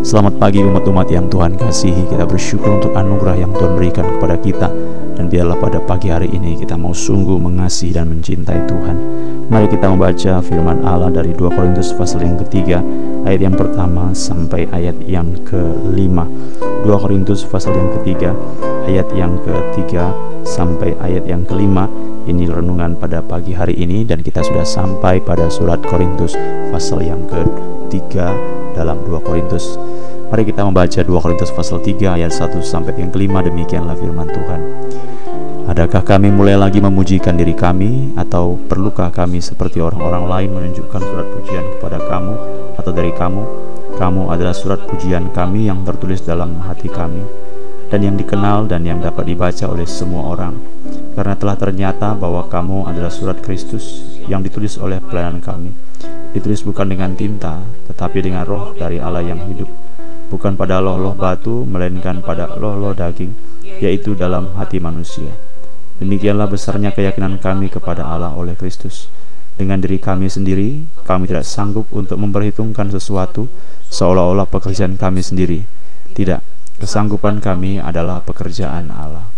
Selamat pagi umat-umat yang Tuhan kasihi. Kita bersyukur untuk anugerah yang Tuhan berikan kepada kita. Dan biarlah pada pagi hari ini kita mau sungguh mengasihi dan mencintai Tuhan. Mari kita membaca firman Allah dari 2 Korintus pasal yang ketiga Ayat yang pertama sampai ayat yang kelima. 2 Korintus pasal yang ketiga Ayat yang ketiga sampai ayat yang kelima. Ini renungan pada pagi hari ini Dan kita sudah sampai pada surat Korintus pasal yang ketiga dalam 2 Korintus. Mari kita membaca 2 Korintus pasal 3 ayat 1 sampai yang kelima demikianlah firman Tuhan. Adakah kami mulai lagi memujikan diri kami atau perlukah kami seperti orang-orang lain menunjukkan surat pujian kepada kamu atau dari kamu? Kamu adalah surat pujian kami yang tertulis dalam hati kami dan yang dikenal dan yang dapat dibaca oleh semua orang karena telah ternyata bahwa kamu adalah surat Kristus yang ditulis oleh pelayanan kami ditulis bukan dengan tinta tetapi dengan roh dari Allah yang hidup. Bukan pada loh-loh batu melainkan pada loh-loh daging yaitu dalam hati manusia. Demikianlah besarnya keyakinan kami kepada Allah oleh Kristus. Dengan diri kami sendiri kami tidak sanggup untuk memperhitungkan sesuatu seolah-olah pekerjaan kami sendiri. Tidak kesanggupan kami adalah pekerjaan Allah.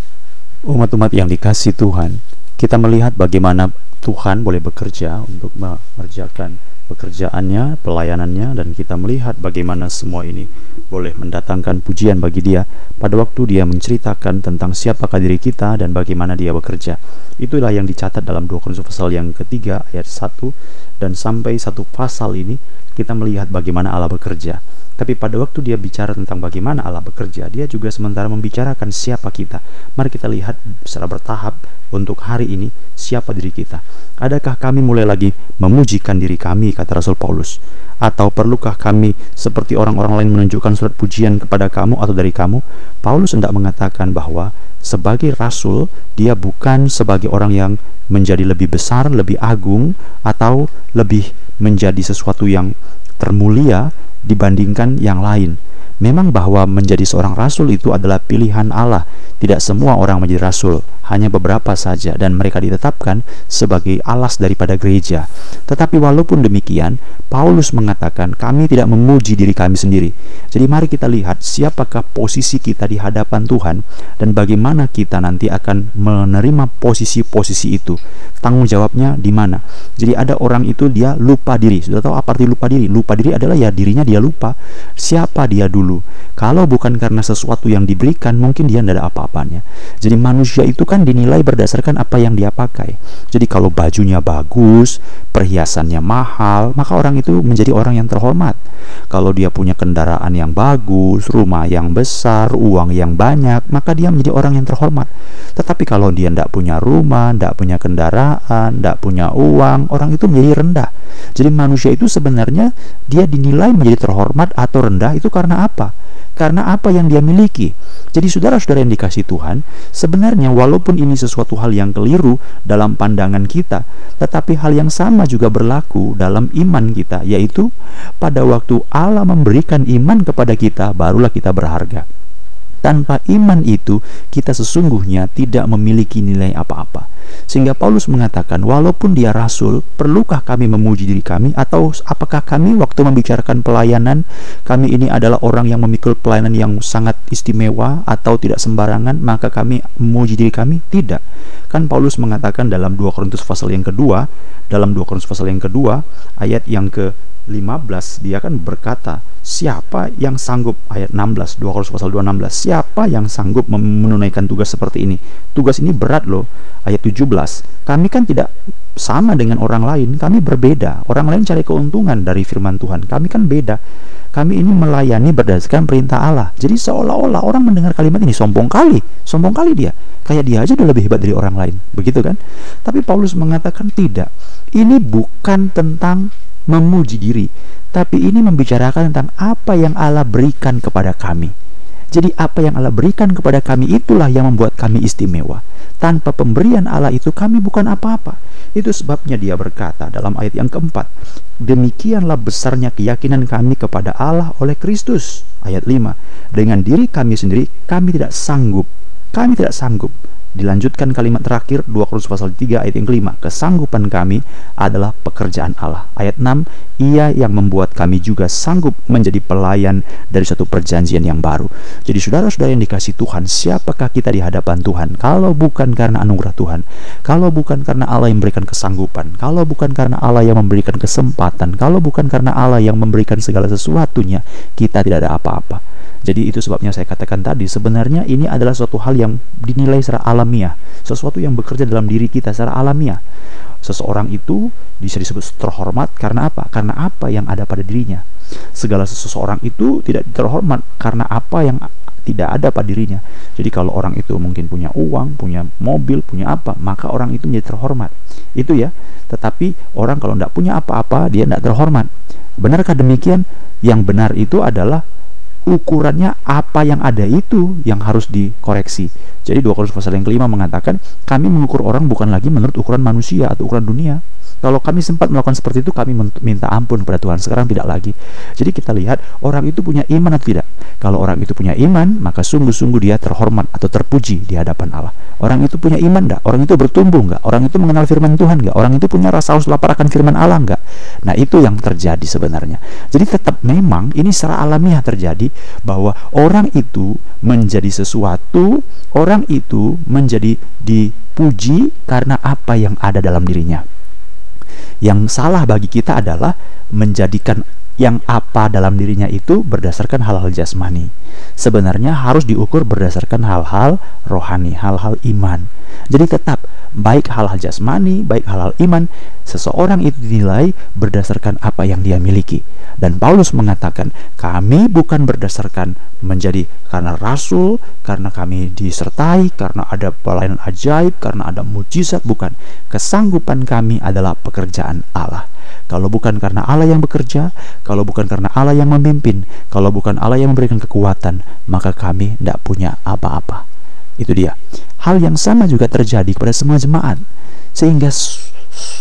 Umat-umat yang dikasih Tuhan kita melihat bagaimana Tuhan boleh bekerja untuk mengerjakan pekerjaannya, pelayanannya, dan kita melihat bagaimana semua ini boleh mendatangkan pujian bagi Dia pada waktu Dia menceritakan tentang siapakah diri kita dan bagaimana Dia bekerja. Itulah yang dicatat dalam 2 Korintus pasal yang ketiga ayat 1 dan sampai satu pasal ini kita melihat bagaimana Allah bekerja. Tapi pada waktu dia bicara tentang bagaimana Allah bekerja, dia juga sementara membicarakan siapa kita. Mari kita lihat secara bertahap untuk hari ini siapa diri kita. Adakah kami mulai lagi memujikan diri kami, kata Rasul Paulus? Atau perlukah kami seperti orang-orang lain menunjukkan surat pujian kepada kamu atau dari kamu? Paulus hendak mengatakan bahwa sebagai rasul, dia bukan sebagai orang yang menjadi lebih besar, lebih agung, atau lebih menjadi sesuatu yang termulia dibandingkan yang lain. Memang bahwa menjadi seorang rasul itu adalah pilihan Allah. Tidak semua orang menjadi rasul, hanya beberapa saja dan mereka ditetapkan sebagai alas daripada gereja. Tetapi walaupun demikian, Paulus mengatakan kami tidak memuji diri kami sendiri. Jadi mari kita lihat siapakah posisi kita di hadapan Tuhan dan bagaimana kita nanti akan menerima posisi-posisi itu. Tanggung jawabnya di mana? Jadi ada orang itu dia lupa diri. Sudah tahu apa arti lupa diri? Lupa diri adalah ya dirinya dia lupa. Siapa dia dulu? Kalau bukan karena sesuatu yang diberikan, mungkin dia tidak ada apa-apanya. Jadi manusia itu kan dinilai berdasarkan apa yang dia pakai. Jadi kalau bajunya bagus, perhiasannya mahal, maka orang itu menjadi orang yang terhormat. Kalau dia punya kendaraan yang bagus, rumah yang besar, uang yang banyak, maka dia menjadi orang yang terhormat. Tetapi kalau dia tidak punya rumah, tidak punya kendaraan, tidak punya uang, orang itu menjadi rendah. Jadi manusia itu sebenarnya dia dinilai menjadi terhormat atau rendah itu karena apa? Karena apa yang dia miliki. Jadi saudara-saudara yang dikasih Tuhan, sebenarnya walaupun ini sesuatu hal yang keliru dalam pandangan kita, tetapi hal yang sama juga berlaku dalam iman kita, yaitu pada waktu Allah memberikan iman kepada kita, barulah kita berharga. Tanpa iman itu, kita sesungguhnya tidak memiliki nilai apa-apa. Sehingga Paulus mengatakan, walaupun dia rasul, perlukah kami memuji diri kami atau apakah kami waktu membicarakan pelayanan, kami ini adalah orang yang memikul pelayanan yang sangat istimewa atau tidak sembarangan, maka kami memuji diri kami? Tidak. Kan Paulus mengatakan dalam 2 Korintus pasal yang kedua, dalam 2 Korintus pasal yang kedua, ayat yang ke 15 dia kan berkata siapa yang sanggup? Ayat 16 2 Korintus pasal 2 16 siapa yang sanggup menunaikan tugas seperti ini? Tugas ini berat loh. Ayat 17 kami kan tidak sama dengan orang lain kami berbeda. Orang lain cari keuntungan dari firman Tuhan. Kami kan beda. Kami ini melayani berdasarkan perintah Allah. Jadi seolah-olah orang mendengar kalimat ini sombong kali. Sombong kali dia. Kayak dia aja udah lebih hebat dari orang lain. Begitu kan? Tapi Paulus mengatakan tidak. Ini bukan tentang memuji diri, tapi ini membicarakan tentang apa yang Allah berikan kepada kami. Jadi apa yang Allah berikan kepada kami itulah yang membuat kami istimewa. Tanpa pemberian Allah itu kami bukan apa-apa. Itu sebabnya dia berkata dalam ayat yang keempat, Demikianlah besarnya keyakinan kami kepada Allah oleh Kristus. Ayat 5, Dengan diri kami sendiri kami tidak sanggup. Kami tidak sanggup dilanjutkan kalimat terakhir 2 Korintus pasal 3 ayat yang kelima. Kesanggupan kami adalah pekerjaan Allah. Ayat 6 ia yang membuat kami juga sanggup menjadi pelayan dari satu perjanjian yang baru. Jadi saudara-saudara yang dikasih Tuhan siapakah kita di hadapan Tuhan? Kalau bukan karena anugerah Tuhan kalau bukan karena Allah yang memberikan kesanggupan kalau bukan karena Allah yang memberikan kesempatan kalau bukan karena Allah yang memberikan segala sesuatunya kita tidak ada apa-apa. Jadi itu sebabnya saya katakan tadi sebenarnya ini adalah suatu hal yang dinilai secara alamiah, sesuatu yang bekerja dalam diri kita secara alamiah. Seseorang itu bisa disebut terhormat karena apa? Karena apa yang ada pada dirinya. Segala seseorang itu tidak terhormat karena apa yang tidak ada pada dirinya. Jadi kalau orang itu mungkin punya uang, punya mobil, punya apa, maka orang itu menjadi terhormat. Itu ya. Tetapi orang kalau tidak punya apa-apa, dia tidak terhormat. Benarkah demikian? Yang benar itu adalah ukurannya apa yang ada itu yang harus dikoreksi. Jadi dua Korintus pasal yang kelima mengatakan kami mengukur orang bukan lagi menurut ukuran manusia atau ukuran dunia. Kalau kami sempat melakukan seperti itu, kami minta ampun kepada Tuhan. Sekarang tidak lagi. Jadi kita lihat orang itu punya iman atau tidak. Kalau orang itu punya iman, maka sungguh-sungguh dia terhormat atau terpuji di hadapan Allah. Orang itu punya iman enggak? Orang itu bertumbuh enggak? Orang itu mengenal firman Tuhan enggak? Orang itu punya rasa haus lapar akan firman Allah enggak? Nah, itu yang terjadi sebenarnya. Jadi tetap memang ini secara alamiah terjadi bahwa orang itu menjadi sesuatu, orang itu menjadi dipuji karena apa yang ada dalam dirinya. Yang salah bagi kita adalah menjadikan yang apa dalam dirinya itu berdasarkan hal-hal jasmani. Sebenarnya harus diukur berdasarkan hal-hal rohani, hal-hal iman. Jadi tetap baik hal-hal jasmani, baik hal-hal iman, seseorang itu dinilai berdasarkan apa yang dia miliki. Dan Paulus mengatakan, kami bukan berdasarkan menjadi karena rasul, karena kami disertai, karena ada pelayanan ajaib, karena ada mujizat, bukan. Kesanggupan kami adalah pekerjaan Allah. Kalau bukan karena Allah yang bekerja, kalau bukan karena Allah yang memimpin, kalau bukan Allah yang memberikan kekuatan, maka kami tidak punya apa-apa. Itu dia. Hal yang sama juga terjadi kepada semua jemaat. Sehingga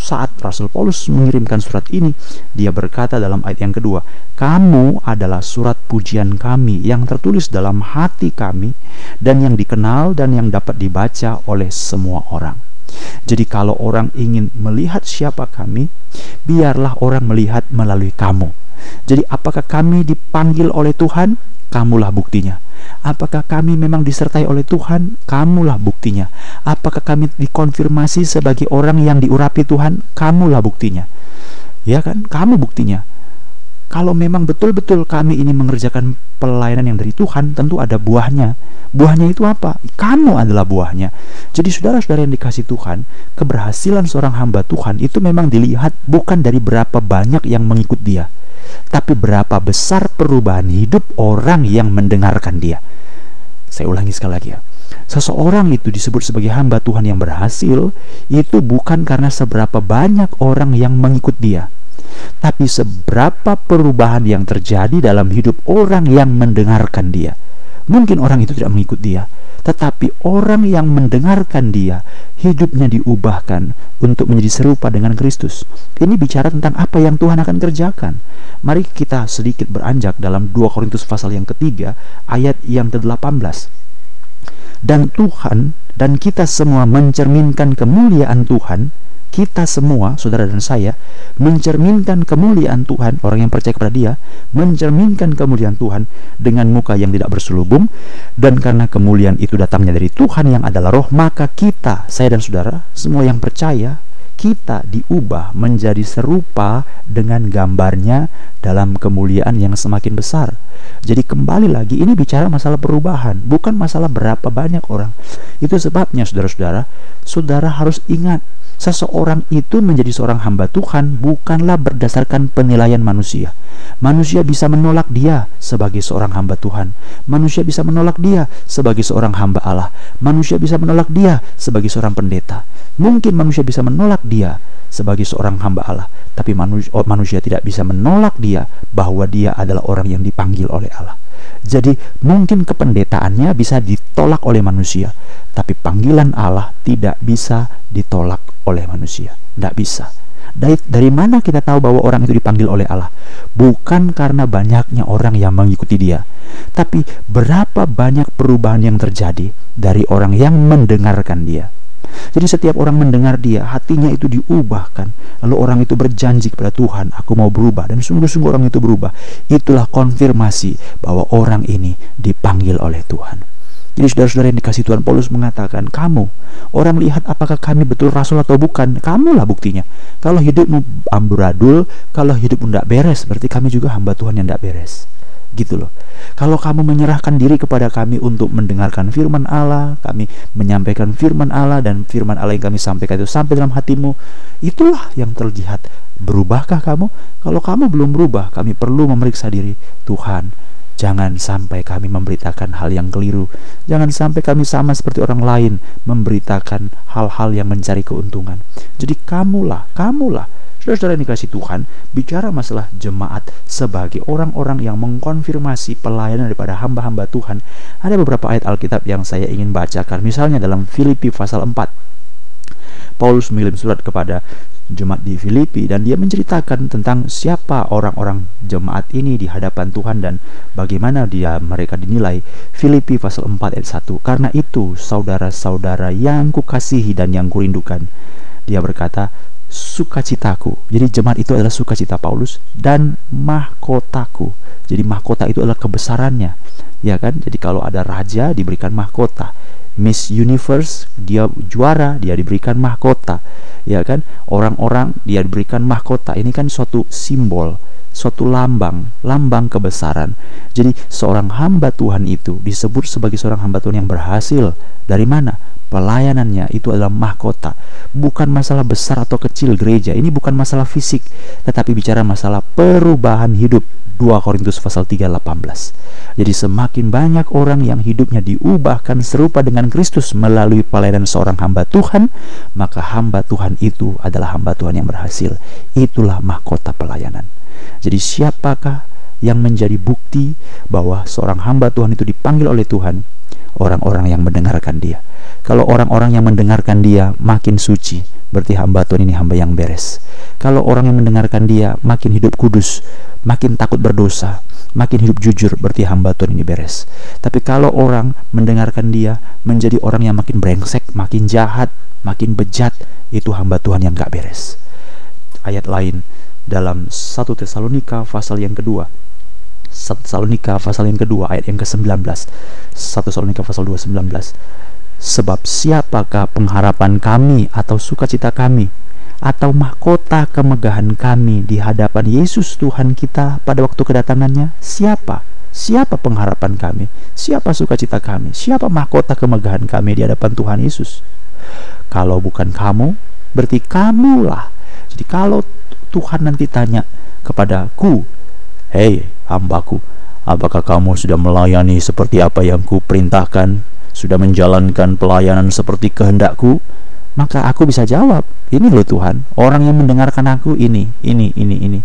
saat Rasul Paulus mengirimkan surat ini, dia berkata dalam ayat yang kedua, "Kamu adalah surat pujian kami yang tertulis dalam hati kami dan yang dikenal dan yang dapat dibaca oleh semua orang." Jadi kalau orang ingin melihat siapa kami, biarlah orang melihat melalui kamu. Jadi apakah kami dipanggil oleh Tuhan? Kamulah buktinya. Apakah kami memang disertai oleh Tuhan? Kamulah buktinya. Apakah kami dikonfirmasi sebagai orang yang diurapi Tuhan? Kamulah buktinya. Ya kan? Kamu buktinya. Kalau memang betul-betul kami ini mengerjakan pelayanan yang dari Tuhan, tentu ada buahnya. Buahnya itu apa? Kamu adalah buahnya. Jadi saudara-saudara yang dikasih Tuhan, keberhasilan seorang hamba Tuhan itu memang dilihat bukan dari berapa banyak yang mengikut dia, tapi berapa besar perubahan hidup orang yang mendengarkan dia. Saya ulangi sekali lagi ya. Seseorang itu disebut sebagai hamba Tuhan yang berhasil itu bukan karena seberapa banyak orang yang mengikut dia, tapi seberapa perubahan yang terjadi dalam hidup orang yang mendengarkan dia. Mungkin orang itu tidak mengikut dia, tetapi orang yang mendengarkan dia hidupnya diubahkan untuk menjadi serupa dengan Kristus. Ini bicara tentang apa yang Tuhan akan kerjakan. Mari kita sedikit beranjak dalam 2 Korintus pasal yang ketiga ayat yang ke-18. Dan Tuhan dan kita semua mencerminkan kemuliaan Tuhan kita semua, saudara dan saya, mencerminkan kemuliaan Tuhan, orang yang percaya kepada Dia, mencerminkan kemuliaan Tuhan dengan muka yang tidak berselubung, dan karena kemuliaan itu datangnya dari Tuhan yang adalah Roh, maka kita, saya dan saudara, semua yang percaya, kita diubah menjadi serupa dengan gambarnya dalam kemuliaan yang semakin besar. Jadi kembali lagi ini bicara masalah perubahan, bukan masalah berapa banyak orang. Itu sebabnya saudara-saudara, saudara harus ingat seseorang itu menjadi seorang hamba Tuhan bukanlah berdasarkan penilaian manusia. Manusia bisa menolak dia sebagai seorang hamba Tuhan. Manusia bisa menolak dia sebagai seorang hamba Allah. Manusia bisa menolak dia sebagai seorang pendeta. Mungkin manusia bisa menolak dia sebagai seorang hamba Allah, tapi manusia, oh, manusia tidak bisa menolak dia bahwa dia adalah orang yang dipanggil oleh Allah. Jadi mungkin kependetaannya bisa ditolak oleh manusia, tapi panggilan Allah tidak bisa ditolak oleh manusia. Tidak bisa. Dari, dari mana kita tahu bahwa orang itu dipanggil oleh Allah? Bukan karena banyaknya orang yang mengikuti dia, tapi berapa banyak perubahan yang terjadi dari orang yang mendengarkan dia. Jadi setiap orang mendengar dia, hatinya itu diubahkan. Lalu orang itu berjanji kepada Tuhan, aku mau berubah. Dan sungguh-sungguh orang itu berubah. Itulah konfirmasi bahwa orang ini dipanggil oleh Tuhan. Jadi saudara-saudara yang dikasih Tuhan Paulus mengatakan, kamu, orang lihat apakah kami betul rasul atau bukan, kamulah buktinya. Kalau hidupmu amburadul, kalau hidupmu tidak beres, berarti kami juga hamba Tuhan yang tidak beres. Gitu loh. Kalau kamu menyerahkan diri kepada kami untuk mendengarkan firman Allah, kami menyampaikan firman Allah dan firman Allah yang kami sampaikan itu sampai dalam hatimu, itulah yang terlihat. Berubahkah kamu? Kalau kamu belum berubah, kami perlu memeriksa diri. Tuhan, Jangan sampai kami memberitakan hal yang keliru. Jangan sampai kami sama seperti orang lain memberitakan hal-hal yang mencari keuntungan. Jadi kamulah, kamulah Saudara-saudara yang dikasih Tuhan, bicara masalah jemaat sebagai orang-orang yang mengkonfirmasi pelayanan daripada hamba-hamba Tuhan. Ada beberapa ayat Alkitab yang saya ingin bacakan. Misalnya dalam Filipi pasal 4. Paulus mengirim surat kepada jemaat di Filipi dan dia menceritakan tentang siapa orang-orang jemaat ini di hadapan Tuhan dan bagaimana dia mereka dinilai. Filipi pasal 4 ayat 1. Karena itu saudara-saudara yang kukasihi dan yang kurindukan. Dia berkata, sukacitaku. Jadi jemaat itu adalah sukacita Paulus dan mahkotaku. Jadi mahkota itu adalah kebesarannya. Ya kan? Jadi kalau ada raja diberikan mahkota. Miss Universe dia juara, dia diberikan mahkota ya kan orang-orang dia diberikan mahkota ini kan suatu simbol suatu lambang lambang kebesaran jadi seorang hamba Tuhan itu disebut sebagai seorang hamba Tuhan yang berhasil dari mana pelayanannya itu adalah mahkota bukan masalah besar atau kecil gereja ini bukan masalah fisik tetapi bicara masalah perubahan hidup 2 Korintus pasal 3 18. Jadi semakin banyak orang yang hidupnya diubahkan serupa dengan Kristus melalui pelayanan seorang hamba Tuhan, maka hamba Tuhan itu adalah hamba Tuhan yang berhasil. Itulah mahkota pelayanan. Jadi siapakah yang menjadi bukti bahwa seorang hamba Tuhan itu dipanggil oleh Tuhan? Orang-orang yang mendengarkan dia. Kalau orang-orang yang mendengarkan dia makin suci, berarti hamba Tuhan ini hamba yang beres. Kalau orang yang mendengarkan dia makin hidup kudus, makin takut berdosa, makin hidup jujur, berarti hamba Tuhan ini beres. Tapi kalau orang mendengarkan dia menjadi orang yang makin brengsek, makin jahat, makin bejat, itu hamba Tuhan yang gak beres. Ayat lain dalam 1 Tesalonika pasal yang kedua 1 Tesalonika pasal yang kedua ayat yang ke-19 1 Tesalonika pasal 2 19 Sebab siapakah pengharapan kami atau sukacita kami atau mahkota kemegahan kami di hadapan Yesus Tuhan kita pada waktu kedatangannya? Siapa? Siapa pengharapan kami? Siapa sukacita kami? Siapa mahkota kemegahan kami di hadapan Tuhan Yesus? Kalau bukan kamu, berarti kamulah. Jadi kalau Tuhan nanti tanya kepadaku, "Hei, hambaku, apakah kamu sudah melayani seperti apa yang ku perintahkan? Sudah menjalankan pelayanan seperti kehendakku?" Maka aku bisa jawab, ini loh Tuhan, orang yang mendengarkan aku ini, ini, ini, ini.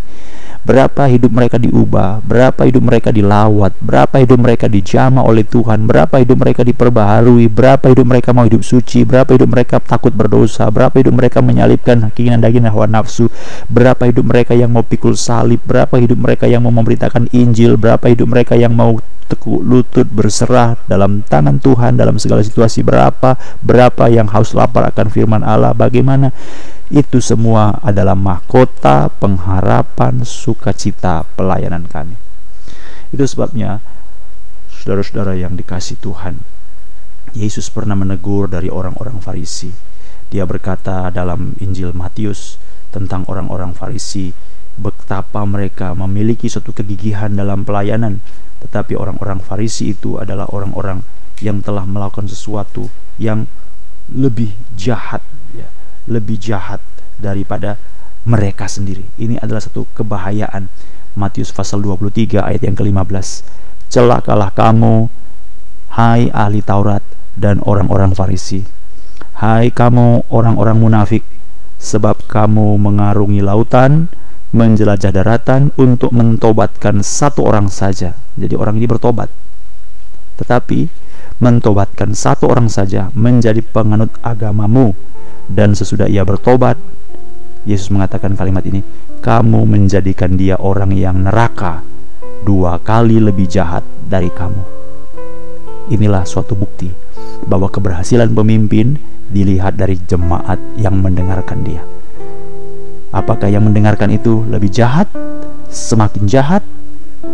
Berapa hidup mereka diubah, berapa hidup mereka dilawat, berapa hidup mereka dijama oleh Tuhan, berapa hidup mereka diperbaharui, berapa hidup mereka mau hidup suci, berapa hidup mereka takut berdosa, berapa hidup mereka menyalipkan keinginan daging dan hawa nafsu, berapa hidup mereka yang mau pikul salib, berapa hidup mereka yang mau memberitakan Injil, berapa hidup mereka yang mau tekuk lutut berserah dalam tangan Tuhan dalam segala situasi berapa berapa yang haus lapar akan firman Allah bagaimana? Itu semua adalah mahkota pengharapan sukacita pelayanan kami. Itu sebabnya saudara-saudara yang dikasih Tuhan Yesus pernah menegur dari orang-orang Farisi. Dia berkata dalam Injil Matius tentang orang-orang Farisi betapa mereka memiliki suatu kegigihan dalam pelayanan tetapi orang-orang Farisi itu adalah orang-orang yang telah melakukan sesuatu yang lebih jahat ya, lebih jahat daripada mereka sendiri. Ini adalah satu kebahayaan. Matius pasal 23 ayat yang ke-15. Celakalah kamu hai ahli Taurat dan orang-orang Farisi. Hai kamu orang-orang munafik, sebab kamu mengarungi lautan menjelajah daratan untuk mentobatkan satu orang saja. Jadi orang ini bertobat. Tetapi mentobatkan satu orang saja menjadi penganut agamamu dan sesudah ia bertobat Yesus mengatakan kalimat ini, "Kamu menjadikan dia orang yang neraka, dua kali lebih jahat dari kamu." Inilah suatu bukti bahwa keberhasilan pemimpin dilihat dari jemaat yang mendengarkan dia. Apakah yang mendengarkan itu lebih jahat, semakin jahat,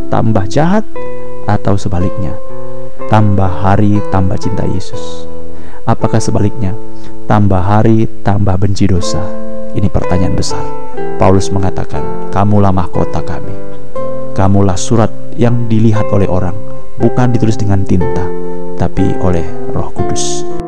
tambah jahat, atau sebaliknya? Tambah hari, tambah cinta Yesus. Apakah sebaliknya? Tambah hari, tambah benci dosa. Ini pertanyaan besar. Paulus mengatakan, "Kamulah mahkota kami. Kamulah surat yang dilihat oleh orang, bukan ditulis dengan tinta, tapi oleh Roh Kudus."